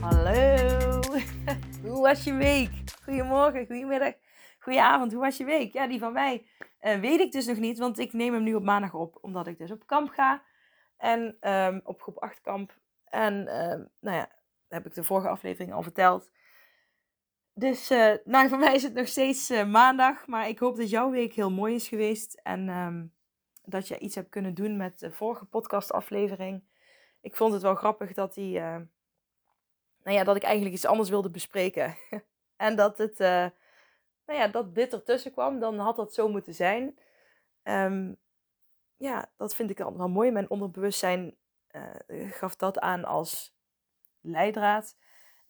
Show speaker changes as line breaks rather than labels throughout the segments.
Hallo! Hoe was je week? Goedemorgen, goedemiddag, goedenavond. Hoe was je week? Ja, die van mij uh, weet ik dus nog niet, want ik neem hem nu op maandag op, omdat ik dus op kamp ga. En um, op groep 8 kamp. En um, nou ja, heb ik de vorige aflevering al verteld. Dus uh, nou, voor mij is het nog steeds uh, maandag. Maar ik hoop dat jouw week heel mooi is geweest. En um, dat je iets hebt kunnen doen met de vorige podcastaflevering. Ik vond het wel grappig dat die. Nou ja, dat ik eigenlijk iets anders wilde bespreken. en dat het. nou ja, dat dit ertussen kwam. Dan had dat zo moeten zijn. Um, ja, dat vind ik altijd wel mooi. Mijn onderbewustzijn gaf dat aan als leidraad.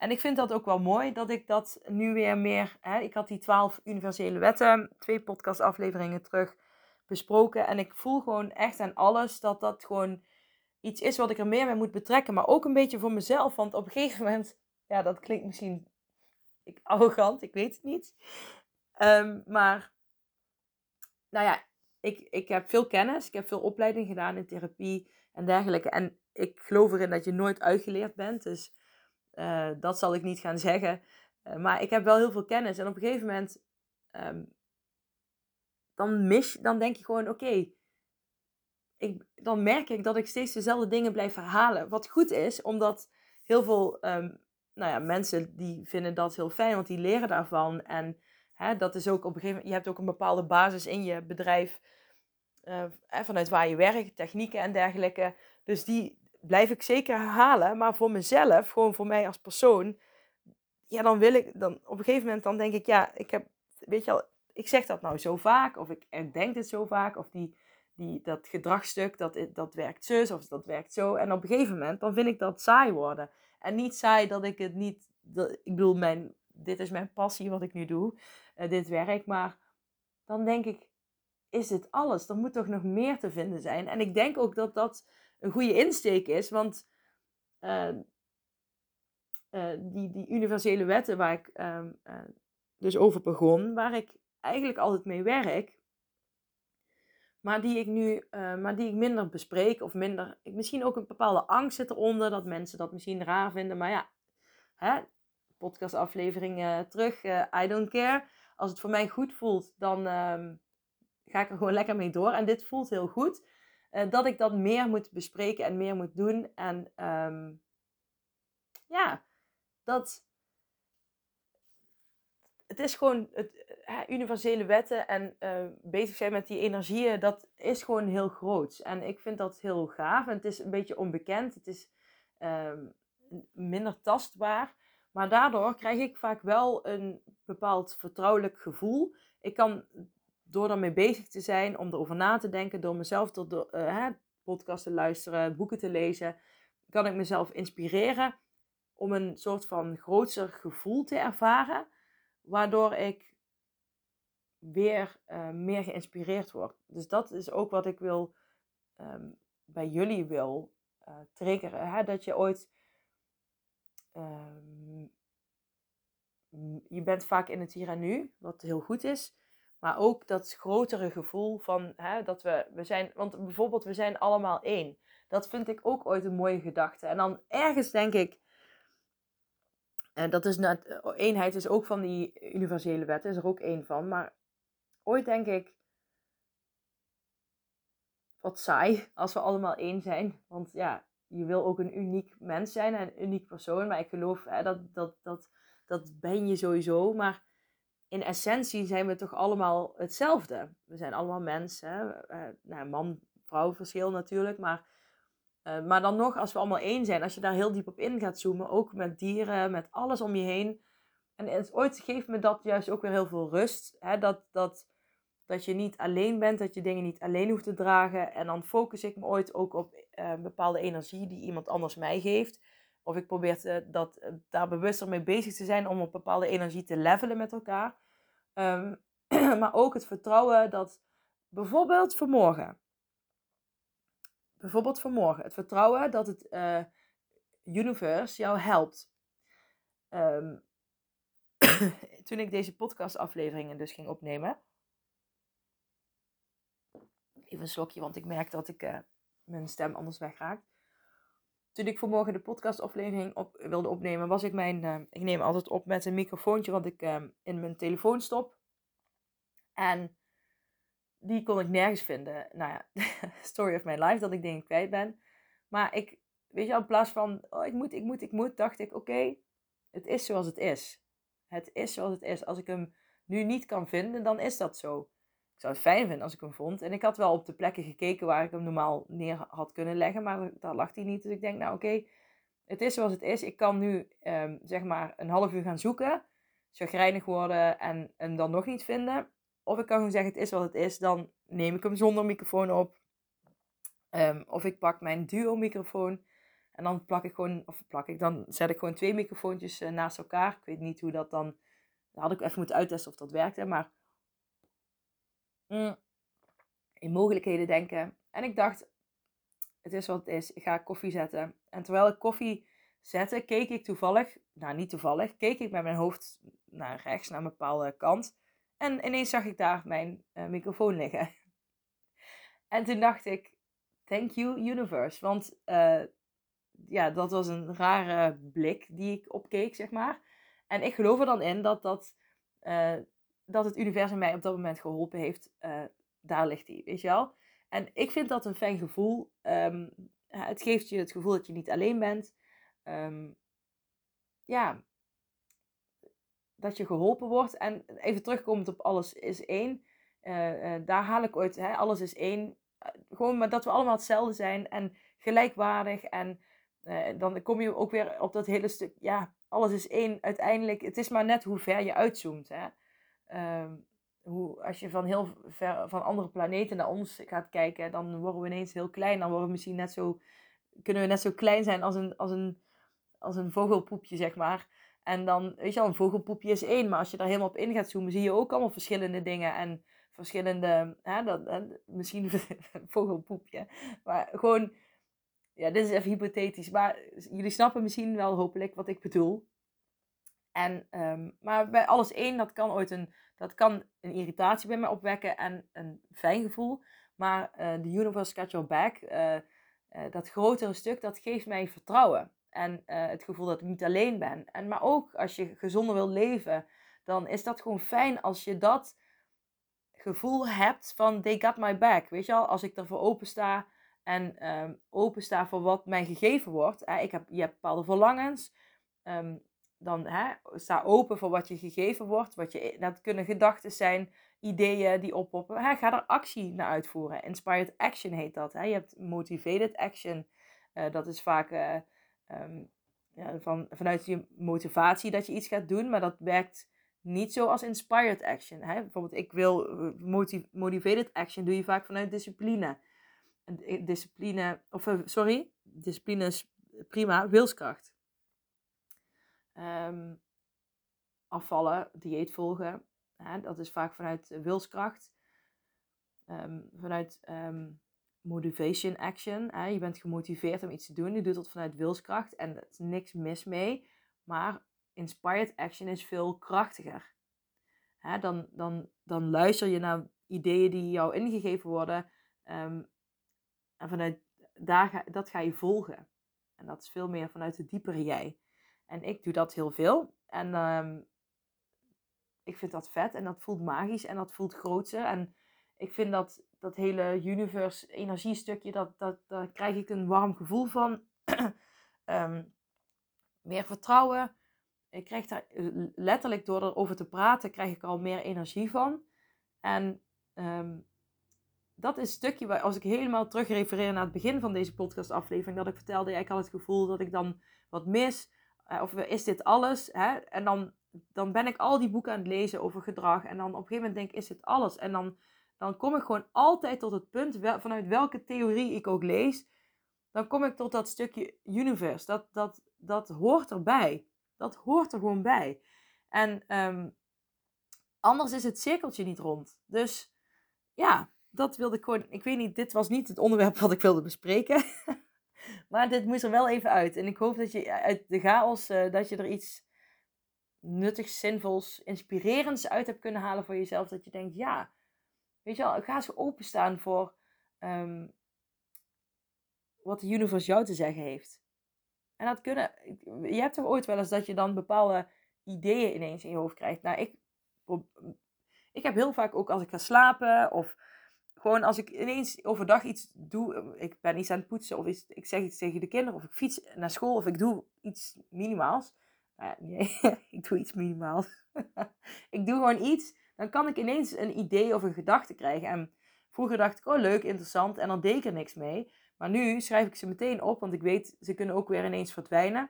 En ik vind dat ook wel mooi dat ik dat nu weer meer. Hè, ik had die twaalf universele wetten, twee podcastafleveringen terug besproken. En ik voel gewoon echt aan alles dat dat gewoon iets is wat ik er meer mee moet betrekken. Maar ook een beetje voor mezelf. Want op een gegeven moment, ja, dat klinkt misschien ik, arrogant, ik weet het niet. Um, maar, nou ja, ik, ik heb veel kennis. Ik heb veel opleiding gedaan in therapie en dergelijke. En ik geloof erin dat je nooit uitgeleerd bent. Dus uh, dat zal ik niet gaan zeggen. Uh, maar ik heb wel heel veel kennis. En op een gegeven moment, um, dan mis dan denk je gewoon, oké, dan merk ik dat ik steeds dezelfde dingen blijf herhalen. Wat goed is, omdat heel veel um, nou ja, mensen die vinden dat heel fijn, want die leren daarvan. En hè, dat is ook op een gegeven moment, je hebt ook een bepaalde basis in je bedrijf. Uh, vanuit waar je werkt, technieken en dergelijke. Dus die, blijf ik zeker herhalen. Maar voor mezelf, gewoon voor mij als persoon, ja, dan wil ik, dan op een gegeven moment, dan denk ik, ja, ik heb, weet je al, ik zeg dat nou zo vaak, of ik denk dit zo vaak, of die, die, dat gedragstuk, dat, dat werkt zus, of dat werkt zo. En op een gegeven moment, dan vind ik dat saai worden. En niet saai dat ik het niet, dat, ik bedoel, mijn, dit is mijn passie wat ik nu doe, uh, dit werk, maar dan denk ik, is dit alles? Er moet toch nog meer te vinden zijn? En ik denk ook dat dat een goede insteek is. Want uh, uh, die, die universele wetten waar ik uh, dus over begon, waar ik eigenlijk altijd mee werk, maar die ik nu, maar die ik minder bespreek of minder, misschien ook een bepaalde angst zit eronder, dat mensen dat misschien raar vinden, maar ja, hè, podcastaflevering terug, I don't care. Als het voor mij goed voelt, dan ehm, ga ik er gewoon lekker mee door. En dit voelt heel goed. Dat ik dat meer moet bespreken en meer moet doen. En um, ja, dat. Het is gewoon het, universele wetten en uh, bezig zijn met die energieën, dat is gewoon heel groot. En ik vind dat heel gaaf. En het is een beetje onbekend, het is um, minder tastbaar. Maar daardoor krijg ik vaak wel een bepaald vertrouwelijk gevoel. Ik kan door daarmee bezig te zijn, om erover na te denken, door mezelf tot de, podcasts te luisteren, boeken te lezen, kan ik mezelf inspireren om een soort van grootser gevoel te ervaren, waardoor ik weer uh, meer geïnspireerd word. Dus dat is ook wat ik wil um, bij jullie wil uh, triggeren. Hè? Dat je ooit. Um, je bent vaak in het hier en nu, wat heel goed is. Maar ook dat grotere gevoel van hè, dat we, we zijn, want bijvoorbeeld we zijn allemaal één. Dat vind ik ook ooit een mooie gedachte. En dan ergens denk ik, en dat is net, eenheid is ook van die universele wet, is er ook één van. Maar ooit denk ik, wat saai als we allemaal één zijn. Want ja, je wil ook een uniek mens zijn en een uniek persoon. Maar ik geloof hè, dat, dat, dat, dat ben je sowieso. Maar in essentie zijn we toch allemaal hetzelfde. We zijn allemaal mensen. Uh, nou, man-vrouw verschil natuurlijk. Maar, uh, maar dan nog, als we allemaal één zijn, als je daar heel diep op in gaat zoomen, ook met dieren, met alles om je heen. En het, ooit geeft me dat juist ook weer heel veel rust. Hè? Dat, dat, dat je niet alleen bent, dat je dingen niet alleen hoeft te dragen. En dan focus ik me ooit ook op uh, bepaalde energie die iemand anders mij geeft. Of ik probeer dat, daar bewuster mee bezig te zijn om op bepaalde energie te levelen met elkaar. Ehm, maar ook het vertrouwen dat bijvoorbeeld vanmorgen. Bijvoorbeeld vanmorgen. Het vertrouwen dat het uh, universe jou helpt. Ehm, toen ik deze podcastafleveringen dus ging opnemen. Even een slokje, want ik merk dat ik uh, mijn stem anders wegraakt. Toen ik vanmorgen de podcastaflevering op, wilde opnemen, was ik mijn. Uh, ik neem altijd op met een microfoontje, wat ik uh, in mijn telefoon stop. En die kon ik nergens vinden. Nou ja, story of my life, dat ik dingen kwijt ben. Maar ik, weet je, in plaats van, oh, ik moet, ik moet, ik moet, dacht ik, oké, het is zoals het is. Het is zoals het is. Als ik hem nu niet kan vinden, dan is dat zo. Ik zou het fijn vinden als ik hem vond. En ik had wel op de plekken gekeken waar ik hem normaal neer had kunnen leggen, maar daar lag hij niet. Dus ik denk, nou oké, het is zoals het is. Ik kan nu, um, zeg maar, een half uur gaan zoeken, chagrijnig worden en hem dan nog niet vinden. Of ik kan gewoon zeggen, het is wat het is. Dan neem ik hem zonder microfoon op. Um, of ik pak mijn duo microfoon. En dan plak ik gewoon, of plak ik, dan zet ik gewoon twee microfoontjes uh, naast elkaar. Ik weet niet hoe dat dan, dan had ik even moeten uittesten of dat werkte. Maar mm, in mogelijkheden denken. En ik dacht, het is wat het is. Ik ga koffie zetten. En terwijl ik koffie zette, keek ik toevallig, nou niet toevallig, keek ik met mijn hoofd naar rechts, naar een bepaalde kant. En ineens zag ik daar mijn uh, microfoon liggen. en toen dacht ik, thank you universe. Want uh, ja, dat was een rare blik die ik opkeek, zeg maar. En ik geloof er dan in dat, dat, uh, dat het universum mij op dat moment geholpen heeft. daar ligt hij, weet je wel. En ik vind dat een fijn gevoel. Um, het geeft je het gevoel dat je niet alleen bent. Um, ja, dat je geholpen wordt. En even terugkomend op alles is één. Uh, uh, daar haal ik ooit, hè, alles is één. Gewoon maar dat we allemaal hetzelfde zijn en gelijkwaardig. En dan kom je ook weer op dat hele stuk, ja, alles is één. Uiteindelijk, het is maar net hoe ver je uitzoomt. Hè. Ehm, hoe, als je van heel ver, van andere planeten naar ons gaat kijken, dan worden we ineens heel klein. Dan worden we misschien net zo, kunnen we net zo klein zijn als een, als een, als een vogelpoepje, zeg maar. En dan, weet je wel, een vogelpoepje is één. Maar als je daar helemaal op in gaat zoomen, zie je ook allemaal verschillende dingen. En verschillende, hè, dat, misschien een vogelpoepje. Maar gewoon, ja, dit is even hypothetisch. Maar jullie snappen misschien wel hopelijk wat ik bedoel. En, um, maar bij alles één, dat kan ooit een, dat kan een irritatie bij mij opwekken en een fijn gevoel. Maar uh, de universe got your back, uh, uh, dat grotere stuk, dat geeft mij vertrouwen. En het gevoel dat ik niet alleen ben. En, maar ook als je gezonder wil leven, dan is dat gewoon fijn als je dat gevoel hebt van they got my back. Weet je al, als ik ervoor open sta en um, open sta voor wat mij gegeven wordt. Ik heb, je hebt bepaalde verlangens. Um, dan hè, sta open voor wat je gegeven wordt. Wat je, dat kunnen gedachten zijn, ideeën die oppoppen. Hè, ga er actie naar uitvoeren. Inspired action heet dat. Hè. Je hebt motivated action. Uh, dat is vaak... Uh, um, ja, van, vanuit je motivatie dat je iets gaat doen, maar dat werkt niet zo als inspired action. Hè? Bijvoorbeeld, ik wil motiv motivated action doe je vaak vanuit discipline. Discipline, of sorry, discipline is prima, wilskracht. Um, afvallen, dieet volgen, dat is vaak vanuit wilskracht. Um, vanuit um, motivation action. Je bent gemotiveerd om iets te doen. Je doet dat vanuit wilskracht en er is niks mis mee. Maar inspired action is veel krachtiger. Dan, dan, dan luister je naar ideeën die jou ingegeven worden. En vanuit daar ga, dat ga je volgen. En dat is veel meer vanuit het diepere jij. En ik doe dat heel veel. En um, ik vind dat vet en dat voelt magisch en dat voelt grootser. En ik vind dat, dat hele universe energiestukje, dat, dat, daar krijg ik een warm gevoel van. um, meer vertrouwen. Ik krijg daar letterlijk door erover te praten, krijg ik al meer energie van. En um, dat is een stukje waar, als ik helemaal terugrefereer naar het begin van deze podcastaflevering, dat ik vertelde, ik had het gevoel dat ik dan wat mis. Uh, of is dit alles? Hè? En dan, dan ben ik al die boeken aan het lezen over gedrag. En dan op een gegeven moment denk ik, is dit alles? En dan dan kom ik gewoon altijd tot het punt, vanuit welke theorie ik ook lees, dan kom ik tot dat stukje universe. Dat, dat, dat hoort erbij. Dat hoort er gewoon bij. En ehm, anders is het cirkeltje niet rond. Dus ja, dat wilde ik gewoon. Ik weet niet, dit was niet het onderwerp wat ik wilde bespreken. Maar dit moest er wel even uit. En ik hoop dat je uit de chaos, uh, dat je er iets nuttigs, zinvols, inspirerends uit hebt kunnen halen voor jezelf. Dat je denkt, ja, weet je wel, ga eens openstaan voor ehm, wat de universe jou te zeggen heeft. En dat kunnen, je hebt toch ooit wel eens dat je dan bepaalde ideeën ineens in je hoofd krijgt. Nou, ik, ik heb heel vaak ook als ik ga slapen of gewoon als ik ineens overdag iets doe, ik ben iets aan het poetsen of ik zeg iets tegen de kinderen of ik fiets naar school of ik doe iets minimaals. Uh, nee, ik doe iets minimaals. ik doe gewoon iets, dan kan ik ineens een idee of een gedachte krijgen. En vroeger dacht ik, oh leuk, interessant, en dan deed ik er niks mee. Maar nu schrijf ik ze meteen op, want ik weet, ze kunnen ook weer ineens verdwijnen.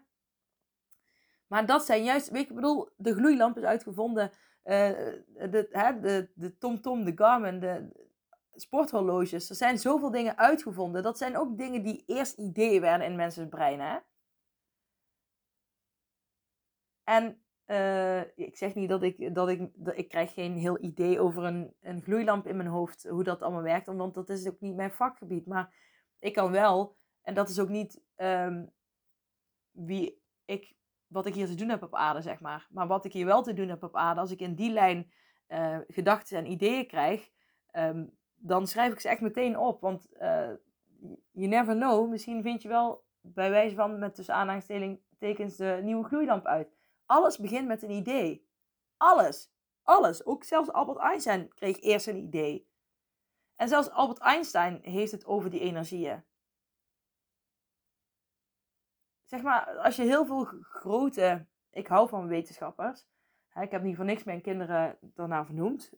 Maar dat zijn juist, weet je, ik bedoel, de gloeilamp is uitgevonden. Uh, de, hè, de, de TomTom, de Garmin, de sporthorloges. Er zijn zoveel dingen uitgevonden. Dat zijn ook dingen die eerst ideeën werden in mensen's. Hè? En uh, ik zeg niet dat ik, dat ik, dat ik krijg geen heel idee over een, een gloeilamp in mijn hoofd, hoe dat allemaal werkt, want dat is ook niet mijn vakgebied. Maar ik kan wel, en dat is ook niet um, wie ik, wat ik hier te doen heb op aarde, zeg maar. Maar wat ik hier wel te doen heb op aarde, als ik in die lijn uh, gedachten en ideeën krijg, um, dan schrijf ik ze echt meteen op. Want uh, you never know, misschien vind je wel bij wijze van met tussen aanhalingstekens de nieuwe gloeilamp uit. Alles begint met een idee. Alles. Alles. Ook zelfs Albert Einstein kreeg eerst een idee. En zelfs Albert Einstein heeft het over die energieën. Zeg maar, als je heel veel grote. Ik hou van wetenschappers. ik heb niet voor niks mijn kinderen daarna vernoemd.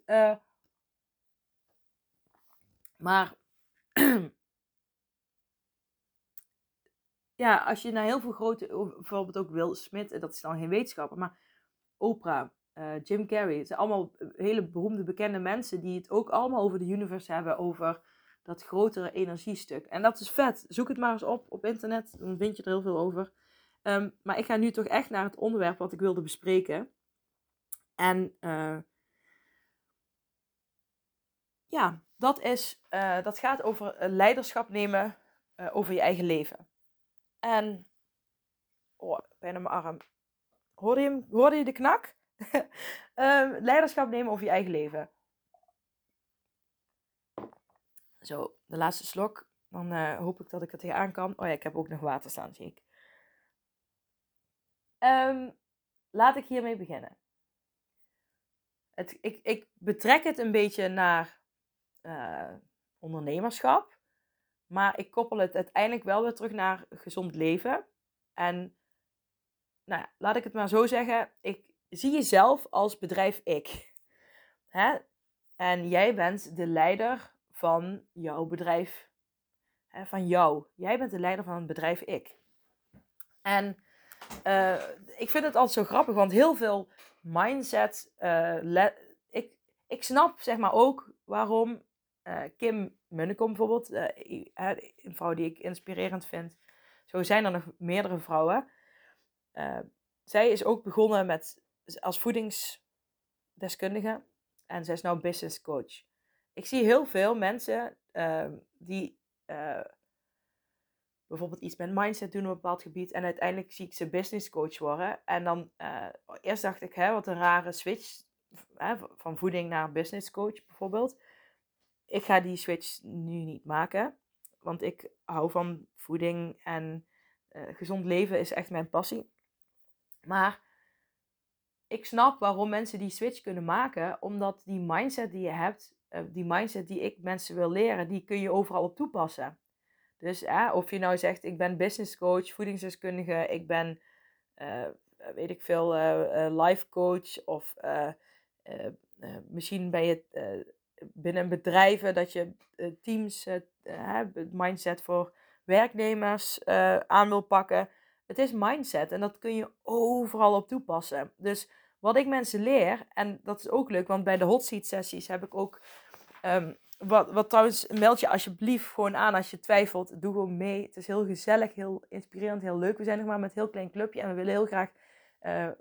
Maar ja, als je naar heel veel grote, bijvoorbeeld ook Will Smith, dat is dan geen wetenschapper, maar Oprah, uh, Jim Carrey, het zijn allemaal hele beroemde, bekende mensen die het ook allemaal over de universe hebben, over dat grotere energiestuk. En dat is vet. Zoek het maar eens op op internet, dan vind je er heel veel over. Um, maar ik ga nu toch echt naar het onderwerp wat ik wilde bespreken. En uh, ja, dat, is, uh, dat gaat over leiderschap nemen uh, over je eigen leven. En, oh, bijna mijn arm. Hoorde je, je de knak? uh, leiderschap nemen over je eigen leven. Zo, de laatste slok. Dan hoop ik dat ik het hier aan kan. Oh ja, ik heb ook nog water staan, zie ik. Um, laat ik hiermee beginnen. Het, ik, ik betrek het een beetje naar uh, ondernemerschap. Maar ik koppel het uiteindelijk wel weer terug naar gezond leven. En nou ja, laat ik het maar zo zeggen. Ik zie jezelf als bedrijf ik. Hè? En jij bent de leider van jouw bedrijf. Hè, van jou. Jij bent de leider van het bedrijf ik. En uh, ik vind het altijd zo grappig, want heel veel mindset. Uh, ik, ik snap zeg maar ook waarom uh, Kim Munnekom bijvoorbeeld, uh, een vrouw die ik inspirerend vind. Zo zijn er nog meerdere vrouwen. Uh, zij is ook begonnen met, als voedingsdeskundige en zij is nou business coach. Ik zie heel veel mensen ehm, die bijvoorbeeld iets met mindset doen op een bepaald gebied en uiteindelijk zie ik ze business coach worden. En dan eerst dacht ik, hè, wat een rare switch van voeding naar business coach bijvoorbeeld ik ga die switch nu niet maken. Want ik hou van voeding en uh, gezond leven is echt mijn passie. Maar ik snap waarom mensen die switch kunnen maken. Omdat die mindset die je hebt, uh, die mindset die ik mensen wil leren, die kun je overal op toepassen. Dus uh, of je nou zegt, ik ben business coach, voedingsdeskundige, ik ben, uh, weet ik veel, life coach. Of misschien ben je binnen bedrijven dat je eh, teams, uh, het mindset voor werknemers aan wil pakken. Het is mindset en dat kun je overal op toepassen. Dus wat ik mensen leer, en dat is ook leuk, want bij de hot seat sessies heb ik ook um, wat, wat trouwens, meld je alsjeblieft gewoon aan als je twijfelt. Doe gewoon mee. Het is heel gezellig, heel inspirerend, heel leuk. We zijn nog maar met een heel klein clubje en we willen heel graag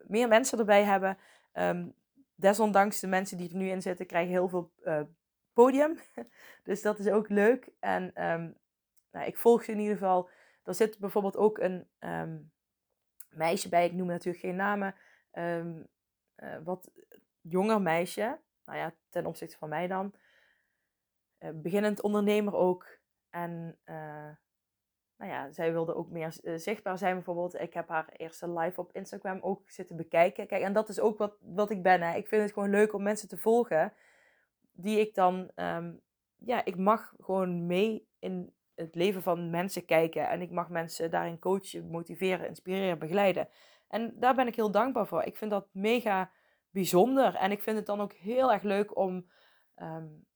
meer mensen erbij hebben. Um, desondanks de mensen die er nu in zitten, krijgen heel veel uh, podium. dus dat is ook leuk. En um, nou, ik volg ze in ieder geval. Er zit bijvoorbeeld ook een um, meisje bij, ik noem natuurlijk geen namen. Uh, wat jonger meisje, nou ja, ten opzichte van mij dan. Uh, beginnend ondernemer ook. En nou ja, zij wilde ook meer uh, zichtbaar zijn bijvoorbeeld. Ik heb haar eerste live op Instagram ook zitten bekijken. Kijk, en dat is ook wat, wat ik ben. Hè. Ik vind het gewoon leuk om mensen te volgen. Die ik dan, um, ja, ik mag gewoon mee in het leven van mensen kijken. En ik mag mensen daarin coachen, motiveren, inspireren, begeleiden. En daar ben ik heel dankbaar voor. Ik vind dat mega bijzonder. En ik vind het dan ook heel erg leuk om um,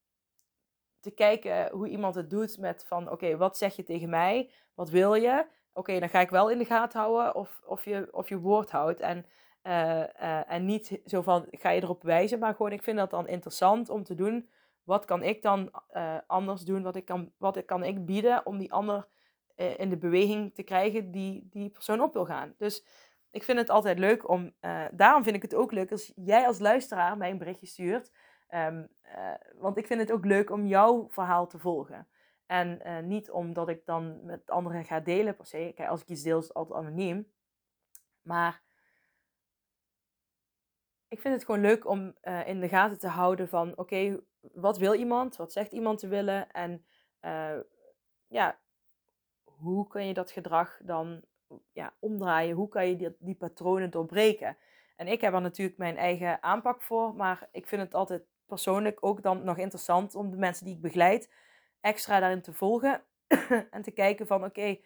te kijken hoe iemand het doet met van oké, wat zeg je tegen mij? Wat wil je? Oké, dan ga ik wel in de gaten houden of, of, je, of je woord houdt. En, uh, uh, en niet zo van ga je erop wijzen, maar gewoon ik vind dat dan interessant om te doen. Wat kan ik dan uh, anders doen? Wat, ik kan, wat kan ik bieden om die ander in de beweging te krijgen die die persoon op wil gaan? Dus ik vind het altijd leuk om. daarom vind ik het ook leuk als jij als luisteraar mij een berichtje stuurt. Um, uh, want ik vind het ook leuk om jouw verhaal te volgen. En uh, niet omdat ik dan met anderen ga delen per se. Kijk, als ik iets deel is het altijd anoniem. Maar ik vind het gewoon leuk om uh, in de gaten te houden van... Oké, wat wil iemand? Wat zegt iemand te willen? En ja, hoe kun je dat gedrag dan ja, omdraaien? Hoe kan je die, die patronen doorbreken? En ik heb er natuurlijk mijn eigen aanpak voor. Maar ik vind het altijd persoonlijk ook dan nog interessant om de mensen die ik begeleid extra daarin te volgen en te kijken van oké,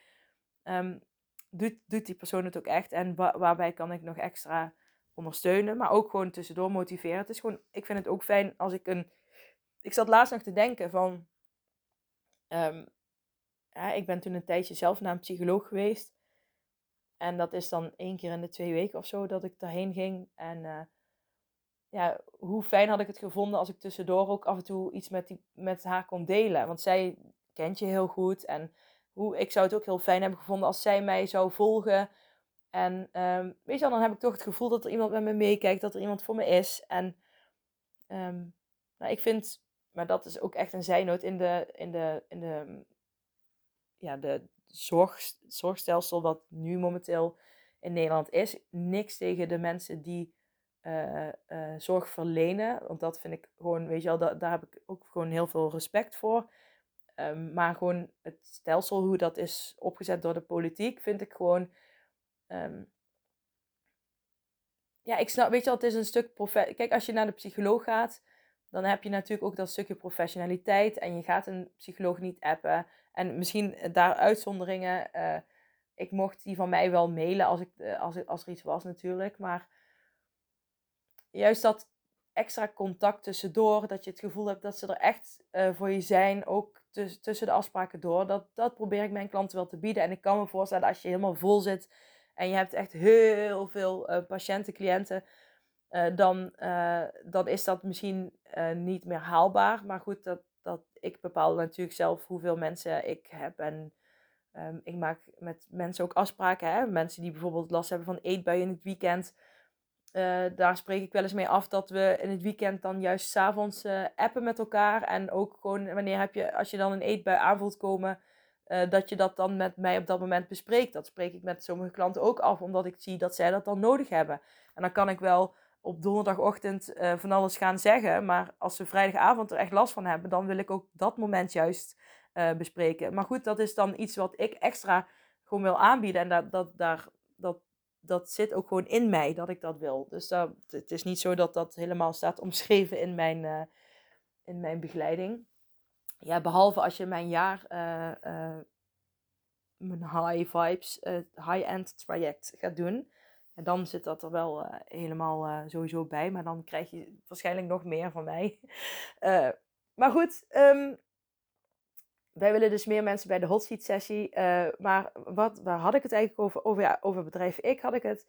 um, doet, doet die persoon het ook echt en wa waarbij kan ik nog extra ondersteunen, maar ook gewoon tussendoor motiveren. Het is gewoon, ik vind het ook fijn als ik een, ik zat laatst nog te denken van, um, ja, ik ben toen een tijdje zelf naar een psycholoog geweest en dat is dan één keer in de twee weken of zo dat ik daarheen ging en uh, ja, hoe fijn had ik het gevonden als ik tussendoor ook af en toe iets met, die, met haar kon delen. Want zij kent je heel goed. En hoe, ik zou het ook heel fijn hebben gevonden als zij mij zou volgen. En um, weet je wel, dan heb ik toch het gevoel dat er iemand met me meekijkt, dat er iemand voor me is. En um, nou, ik vind, maar dat is ook echt een zijnoot in de, in de, in de, ja, de zorg, zorgstelsel wat nu momenteel in Nederland is. Niks tegen de mensen die uh, uh, zorg verlenen. Want dat vind ik gewoon, weet je wel, da daar heb ik ook gewoon heel veel respect voor. Um, maar gewoon het stelsel, hoe dat is opgezet door de politiek, vind ik gewoon. Um, ja, ik snap, weet je wel, het is een stuk. Kijk, als je naar de psycholoog gaat, dan heb je natuurlijk ook dat stukje professionaliteit. En je gaat een psycholoog niet appen. En misschien daar uitzonderingen. Ik mocht die van mij wel mailen als, ik, als, als er iets was, natuurlijk. Maar juist dat extra contact tussendoor, dat je het gevoel hebt dat ze er echt uh, voor je zijn, ook tussen de afspraken door, dat, dat probeer ik mijn klanten wel te bieden. En ik kan me voorstellen als je helemaal vol zit en je hebt echt heel veel uh, patiënten, cliënten, uh, dan, dan is dat misschien niet meer haalbaar. Maar goed, dat, dat, ik bepaal natuurlijk zelf hoeveel mensen ik heb en um, ik maak met mensen ook afspraken. Hè? Mensen die bijvoorbeeld last hebben van eetbuien in het weekend. Uh, daar spreek ik wel eens mee af dat we in het weekend dan juist s'avonds uh, appen met elkaar. En ook gewoon wanneer heb je, als je dan een eetbui aanvoelt komen, uh, dat je dat dan met mij op dat moment bespreekt. Dat spreek ik met sommige klanten ook af, omdat ik zie dat zij dat dan nodig hebben. En dan kan ik wel op donderdagochtend van alles gaan zeggen. Maar als ze vrijdagavond er echt last van hebben, dan wil ik ook dat moment juist bespreken. Maar goed, dat is dan iets wat ik extra gewoon wil aanbieden. En dat, dat, daar, dat zit ook gewoon in mij dat ik dat wil. Dus dat, het is niet zo dat dat helemaal staat omschreven in mijn, uh, in mijn begeleiding. Ja, behalve als je mijn jaar, uh, uh, mijn high vibes, high-end traject gaat doen. En dan zit dat er wel helemaal sowieso bij. Maar dan krijg je waarschijnlijk nog meer van mij. maar goed, um, wij willen dus meer mensen bij de hot seat sessie. Uh, maar wat, waar had ik het eigenlijk over? Over, ja, over bedrijf Ik had ik het.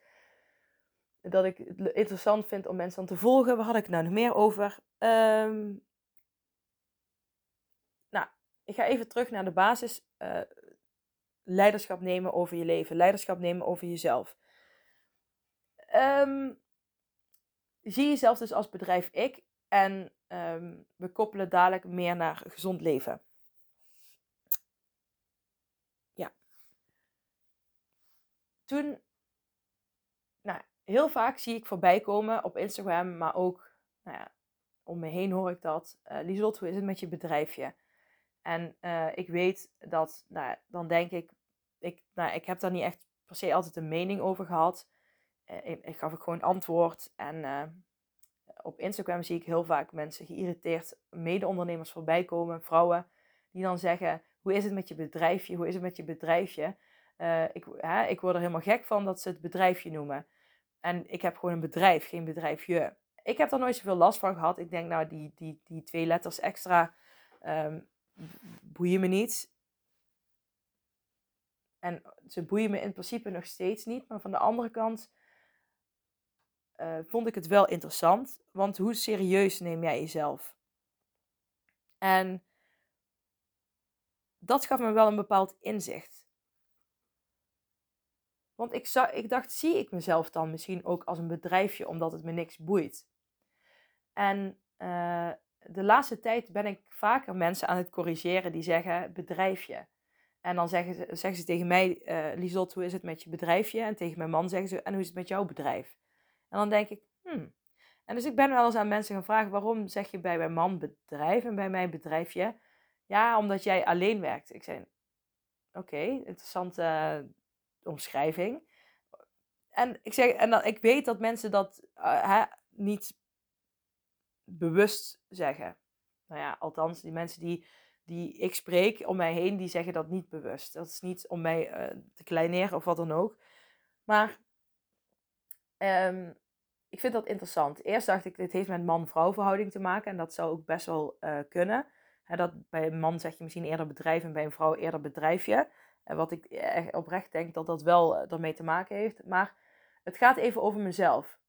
Dat ik het interessant vind om mensen dan te volgen. Waar had ik het nou nog meer over? Um, ik ga even terug naar de basis. Uh, leiderschap nemen over je leven. Leiderschap nemen over jezelf. Um, zie jezelf dus als bedrijf ik. En um, we koppelen dadelijk meer naar gezond leven. Toen, nou, heel vaak zie ik voorbij komen op Instagram, maar ook, nou ja, om me heen hoor ik dat. Uh, hoe is het met je bedrijfje? En uh, ik weet dat, nou, dan denk ik, ik, nou, ik heb daar niet echt per se altijd een mening over gehad. Uh, ik, gaf ik gewoon antwoord. En op Instagram zie ik heel vaak mensen geïrriteerd, mede-ondernemers voorbij komen, vrouwen, die dan zeggen: Hoe is het met je bedrijfje? Hoe is het met je bedrijfje? Ik, hè, ik word er helemaal gek van dat ze het bedrijfje noemen. En ik heb gewoon een bedrijf, geen bedrijfje. Ik heb daar nooit zoveel last van gehad. Ik denk, nou, die, die, die twee letters extra um, boeien me niet. En ze boeien me in principe nog steeds niet. Maar van de andere kant uh, vond ik het wel interessant. Want hoe serieus neem jij jezelf? En dat gaf me wel een bepaald inzicht. Want ik, zag, ik dacht, zie ik mezelf dan misschien ook als een bedrijfje omdat het me niks boeit? En uh, de laatste tijd ben ik vaker mensen aan het corrigeren die zeggen bedrijfje. En dan zeggen ze, zeggen ze tegen mij, uh, Liesot, hoe is het met je bedrijfje? En tegen mijn man zeggen ze, en hoe is het met jouw bedrijf? En dan denk ik, hmm. En dus ik ben wel eens aan mensen gevraagd, waarom zeg je bij mijn man bedrijf en bij mij bedrijfje? Ja, omdat jij alleen werkt. Ik zei, oké, interessante uh, omschrijving. En ik zeg, en dan, ik weet dat mensen dat uh, niet bewust zeggen. Nou ja, althans, die mensen die, die ik spreek om mij heen, die zeggen dat niet bewust. Dat is niet om mij uh, te kleineren of wat dan ook. Maar um, ik vind dat interessant. Eerst dacht ik, dit heeft met man-vrouw verhouding te maken. En dat zou ook best wel uh, kunnen. Dat bij een man zeg je misschien eerder bedrijf en bij een vrouw eerder bedrijfje. En wat ik echt oprecht denk dat dat wel uh, ermee te maken heeft. Maar het gaat even over mezelf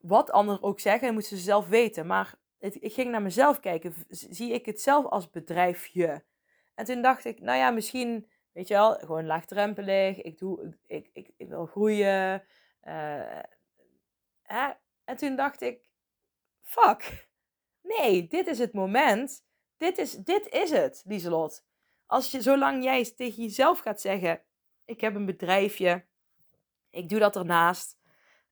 wat anderen ook zeggen, moeten ze zelf weten. Maar ik ging naar mezelf kijken. Zie ik het zelf als bedrijfje? En toen dacht ik, nou ja, misschien, weet je wel, gewoon laagdrempelig. Ik, doe, ik, ik, ik wil groeien. Hè? En toen dacht ik, fuck. Nee, dit is het moment. Dit is, dit is het, Lieselot. Als je, zolang jij tegen jezelf gaat zeggen, ik heb een bedrijfje. Ik doe dat ernaast.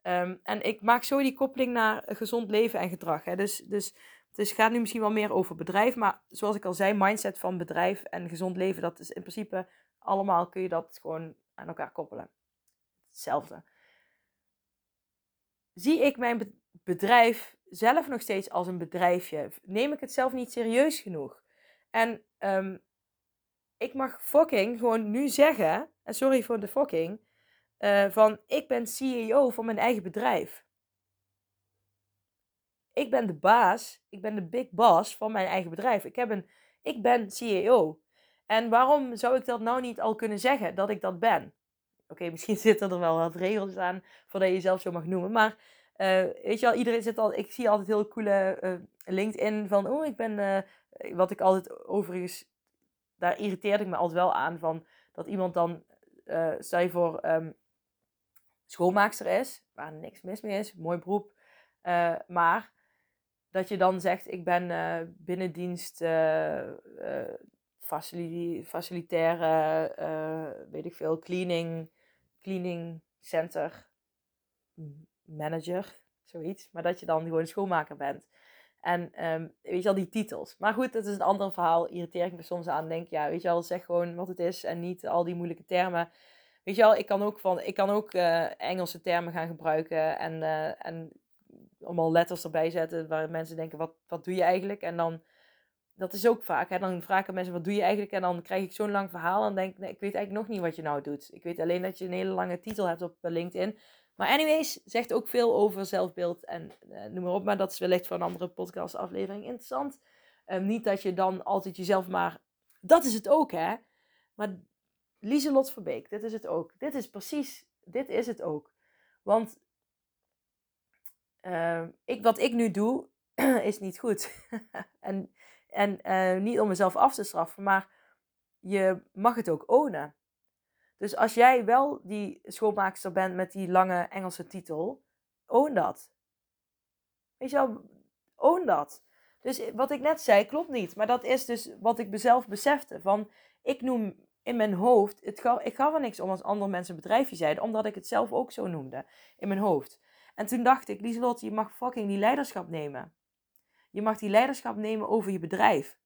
Ehm, en ik maak zo die koppeling naar gezond leven en gedrag. Hè. Dus, dus, dus het gaat nu misschien wel meer over bedrijf. Maar zoals ik al zei, mindset van bedrijf en gezond leven, dat is in principe allemaal kun je dat gewoon aan elkaar koppelen. Hetzelfde. Zie ik mijn bedrijf zelf nog steeds als een bedrijfje? Neem ik het zelf niet serieus genoeg? En um, ik mag fucking gewoon nu zeggen, en sorry voor de fucking, uh, van ik ben CEO van mijn eigen bedrijf. Ik ben de baas, ik ben de big boss van mijn eigen bedrijf. Ik, heb een, ik ben CEO. En waarom zou ik dat nou niet al kunnen zeggen dat ik dat ben? Oké, misschien zitten er wel wat regels aan voordat je jezelf zo mag noemen. Maar uh, weet je wel, iedereen zit al. Ik zie altijd heel coole uh, LinkedIn van. Oh, ik ben. wat ik altijd overigens. Daar irriteerde ik me altijd wel aan. Van dat iemand dan. stel je voor. Um, schoonmaakster is, waar niks mis mee is, mooi beroep. Uh, maar dat je dan zegt, ik ben uh, binnendienst, uh, facili facilitaire, weet ik veel, cleaning, cleaning center manager, zoiets. Maar dat je dan gewoon schoonmaker bent. En um, weet je al, die titels. Maar goed, dat is een ander verhaal. Irriteer ik me soms aan. Denk, ja, weet je al, zeg gewoon wat het is en niet al die moeilijke termen. Weet je wel, ik kan ook, van, ik kan ook uh, Engelse termen gaan gebruiken en, uh, en allemaal letters erbij zetten waar mensen denken, wat, wat doe je eigenlijk? En dan, dat is ook vaak, hè? dan vragen mensen, wat doe je eigenlijk? En dan krijg ik zo'n lang verhaal en denk nee, ik weet eigenlijk nog niet wat je nou doet. Ik weet alleen dat je een hele lange titel hebt op eh, LinkedIn. Maar anyways, zegt ook veel over zelfbeeld en uh, noem maar op. Maar dat is wellicht voor een andere podcast aflevering interessant. Um, niet dat je dan altijd jezelf maar... Dat is het ook, hè? Maar Lieselot Verbeek, dit is het ook. Dit is precies, dit is het ook. Want uh, ik, wat ik nu doe, is niet goed. en En eh, niet om mezelf af te straffen, maar je mag het ook ownen. Dus als jij wel die schoonmaakster bent met die lange Engelse titel, own dat. Weet je wel, own dat. Dus wat ik net zei, klopt niet. Maar dat is dus wat ik mezelf besefte. Van, ik noem in mijn hoofd, het ga, ik gaf er niks om als andere mensen een bedrijfje zeiden, omdat ik het zelf ook zo noemde in mijn hoofd. En toen dacht ik, Lieselot, je mag fucking die leiderschap nemen. Je mag die leiderschap nemen over je bedrijf.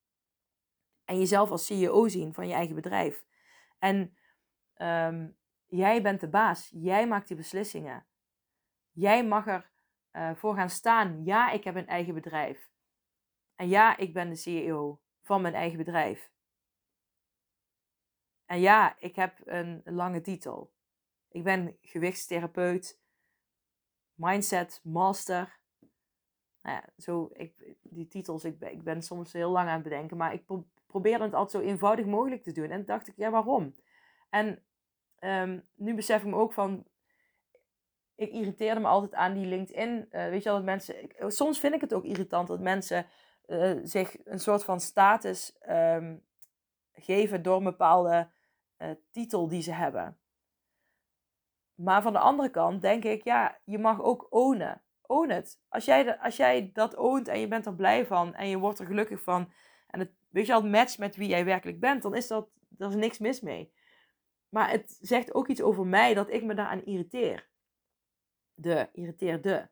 En jezelf als CEO zien van je eigen bedrijf. En ehm, jij bent de baas. Jij maakt die beslissingen. Jij mag er uh, gaan staan. Ja, ik heb een eigen bedrijf. En ja, ik ben de CEO van mijn eigen bedrijf. En ja, ik heb een lange titel. Ik ben gewichtstherapeut, mindset master. Nou ja, zo, ik, die titels, ik ik ben soms heel lang aan het bedenken, maar ik probeer het altijd zo eenvoudig mogelijk te doen. En dacht ik, ja, waarom? En ehm, nu besef ik me ook van, ik irriteerde me altijd aan die LinkedIn. Uh, weet je wel, dat mensen, ik, soms vind ik het ook irritant dat mensen uh, zich een soort van status um, geven door een bepaalde titel die ze hebben. Maar van de andere kant denk ik, ja, je mag ook ownen. Own het. Als jij, als jij dat ownt en je bent er blij van en je wordt er gelukkig van en het, weet je al, matcht met wie jij werkelijk bent, dan is dat, er is niks mis mee. Maar het zegt ook iets over mij dat ik me daaraan irriteer. De, irriteerde.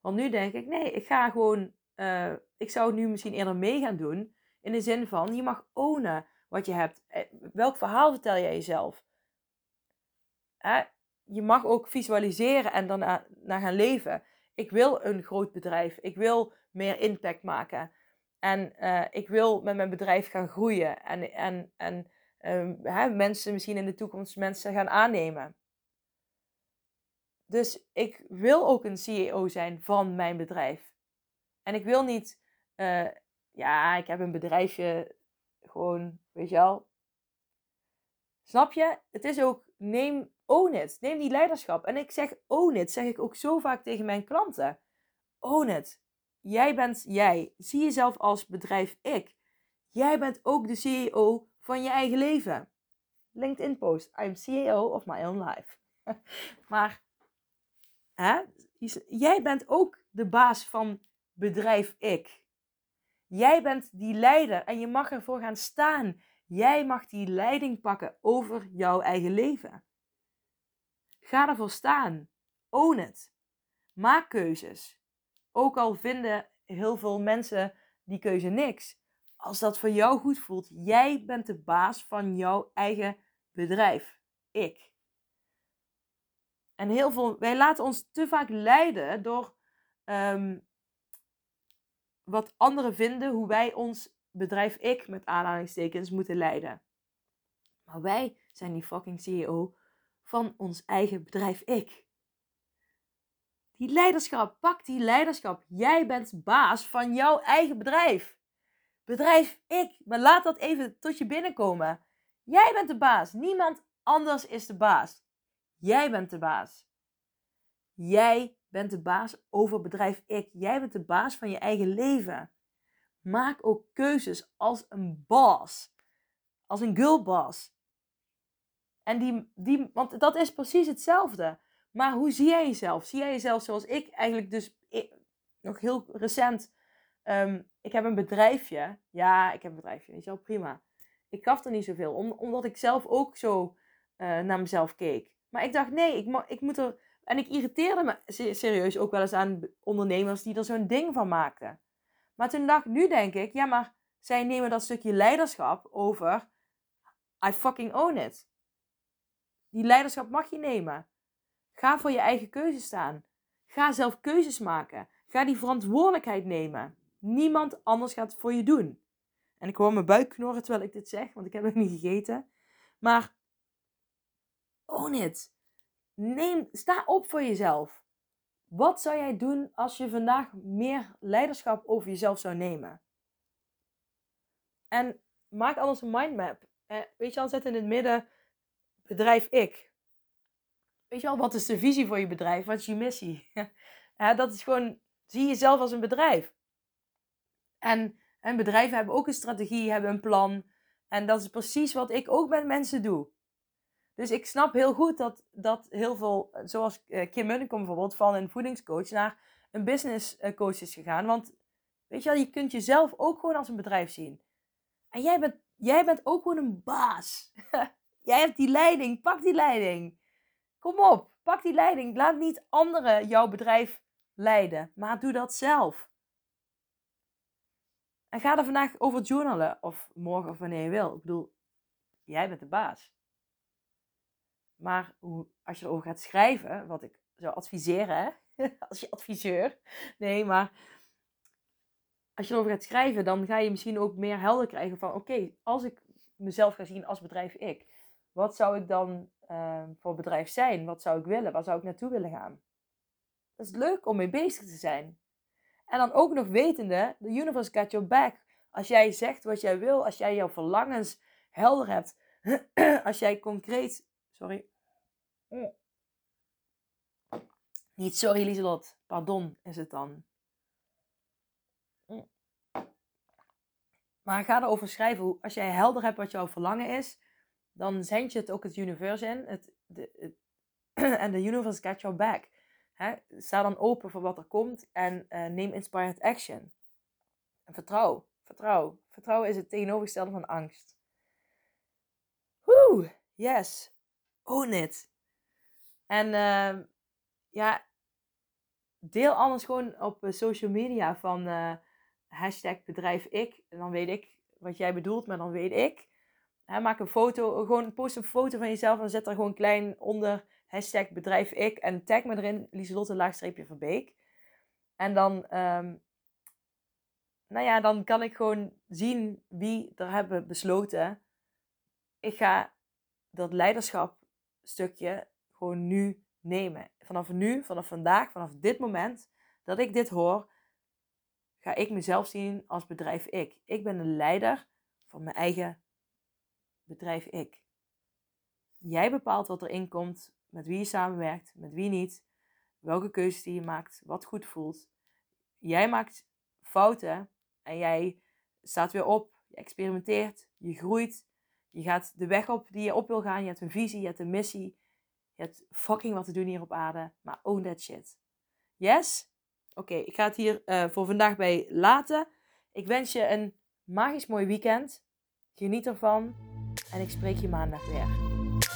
Want nu denk ik, nee, ik ga gewoon, uh, ik zou nu misschien eerder mee gaan doen. In de zin van, je mag ownen wat je hebt. Eh, welk verhaal vertel jij jezelf? je mag ook visualiseren en daarna naar gaan leven. Ik wil een groot bedrijf. Ik wil meer impact maken. En uh, ik wil met mijn bedrijf gaan groeien. En, en, en hè, mensen misschien in de toekomst mensen gaan aannemen. Dus ik wil ook een CEO zijn van mijn bedrijf. En ik wil niet, uh, ja, ik heb een bedrijfje, gewoon, weet je wel. Snap je? Het is ook, neem own it. Neem die leiderschap. En ik zeg own it, zeg ik ook zo vaak tegen mijn klanten. Own it. Jij bent jij. Zie jezelf als bedrijf ik. Jij bent ook de CEO van je eigen leven. LinkedIn post. I'm CEO of my own life. maar hè? jij bent ook de baas van bedrijf ik. Jij bent die leider en je mag ervoor gaan staan. Jij mag die leiding pakken over jouw eigen leven. Ga ervoor staan. Own it. Maak keuzes. Ook al vinden heel veel mensen die keuze niks. Als dat voor jou goed voelt, jij bent de baas van jouw eigen bedrijf. Ik. En heel veel, wij laten ons te vaak leiden door ehm, wat anderen vinden, hoe wij ons bedrijf ik met aanhalingstekens moeten leiden. Maar wij zijn die fucking CEO van ons eigen bedrijf ik. Die leiderschap, pak die leiderschap. Jij bent baas van jouw eigen bedrijf. Bedrijf ik, maar laat dat even tot je binnenkomen. Jij bent de baas, niemand anders is de baas. Jij bent de baas. Jij bent de baas over bedrijf ik. Jij bent de baas van je eigen leven. Maak ook keuzes als een boss. Als een girlboss. En die, die, want dat is precies hetzelfde. Maar hoe zie jij jezelf? Zie jij jezelf zoals ik eigenlijk dus nog heel recent. Um, ik heb een bedrijfje. Ja, ik heb een bedrijfje. Je wel, prima. Ik gaf er niet zoveel. Om, omdat ik zelf ook zo uh, naar mezelf keek. Maar ik dacht, nee, ik, ik moet er. En ik irriteerde me serieus ook wel eens aan ondernemers die er zo'n ding van maakten. Maar toen dacht nu denk ik, ja, maar zij nemen dat stukje leiderschap over. I fucking own it. Die leiderschap mag je nemen. Ga voor je eigen keuze staan. Ga zelf keuzes maken. Ga die verantwoordelijkheid nemen. Niemand anders gaat het voor je doen. En ik hoor mijn buik knorren terwijl ik dit zeg, want ik heb het niet gegeten. Maar own it. Neem, sta op voor jezelf. Wat zou jij doen als je vandaag meer leiderschap over jezelf zou nemen? En maak alles een mindmap. Eh, weet je al, zet in het midden bedrijf ik. Weet je wel, wat is de visie voor je bedrijf? Wat is je missie? dat is gewoon, zie jezelf als een bedrijf. En En bedrijven hebben ook een strategie, hebben een plan. En dat is precies wat ik ook met mensen doe. Dus ik snap heel goed dat, dat heel veel, zoals eh, Kim Munnekom bijvoorbeeld, van een voedingscoach naar een business eh, is gegaan. Want weet je wel, je kunt jezelf ook gewoon als een bedrijf zien. En jij bent, jij bent ook gewoon een baas. jij hebt die leiding, pak die leiding. Kom op, pak die leiding. Laat niet anderen jouw bedrijf leiden, maar doe dat zelf. En ga er vandaag over journalen, of morgen of wanneer je wil. Ik bedoel, jij bent de baas. Maar als je erover gaat schrijven, wat ik zou adviseren, als je adviseur. Nee, maar als je erover gaat schrijven, dan ga je misschien ook meer helder krijgen van: oké, als ik mezelf ga zien als bedrijf ik, wat zou ik dan uh, voor bedrijf zijn? Wat zou ik willen? Waar zou ik naartoe willen gaan? Dat is leuk om mee bezig te zijn. En dan ook nog wetende, the universe got your back. Als jij zegt wat jij wil, als jij jouw verlangens helder hebt, als jij concreet, sorry, niet sorry Lieselot, pardon is het dan. Maar ga erover schrijven. Als jij helder hebt wat jouw verlangen is, dan zend je het ook het universe in. Het, de, en de universe got your back. Sta dan open voor wat er komt en uh, neem inspired action. En vertrouw, vertrouw. Vertrouwen is het tegenovergestelde van angst. Woe, yes. Own it. En uh, ja, deel anders gewoon op eh, social media van uh, hashtag bedrijf ik. En dan weet ik wat jij bedoelt, maar dan weet ik. maak een foto, gewoon post een foto van jezelf en zet er gewoon klein onder hashtag bedrijf ik. En tag me erin, Lieselotte laagstreepje Verbeek. En dan, um, nou ja, dan kan ik gewoon zien wie er hebben besloten. Ik ga dat leiderschap stukje gewoon nu nemen. Vanaf nu, vanaf vandaag, vanaf dit moment dat ik dit hoor, ga ik mezelf zien als bedrijf ik. Ik ben een leider van mijn eigen bedrijf ik. Jij bepaalt wat erin komt, met wie je samenwerkt, met wie niet, welke keuzes die je maakt, wat goed voelt. Jij maakt fouten en jij staat weer op, je experimenteert, je groeit, je gaat de weg op die je op wil gaan, je hebt een visie, je hebt een missie, je hebt fucking wat te doen hier op aarde, maar own that shit. Yes? Oké, ik ga het hier uh, voor vandaag bij laten. Ik wens je een magisch mooi weekend. Geniet ervan. En ik spreek je maandag weer.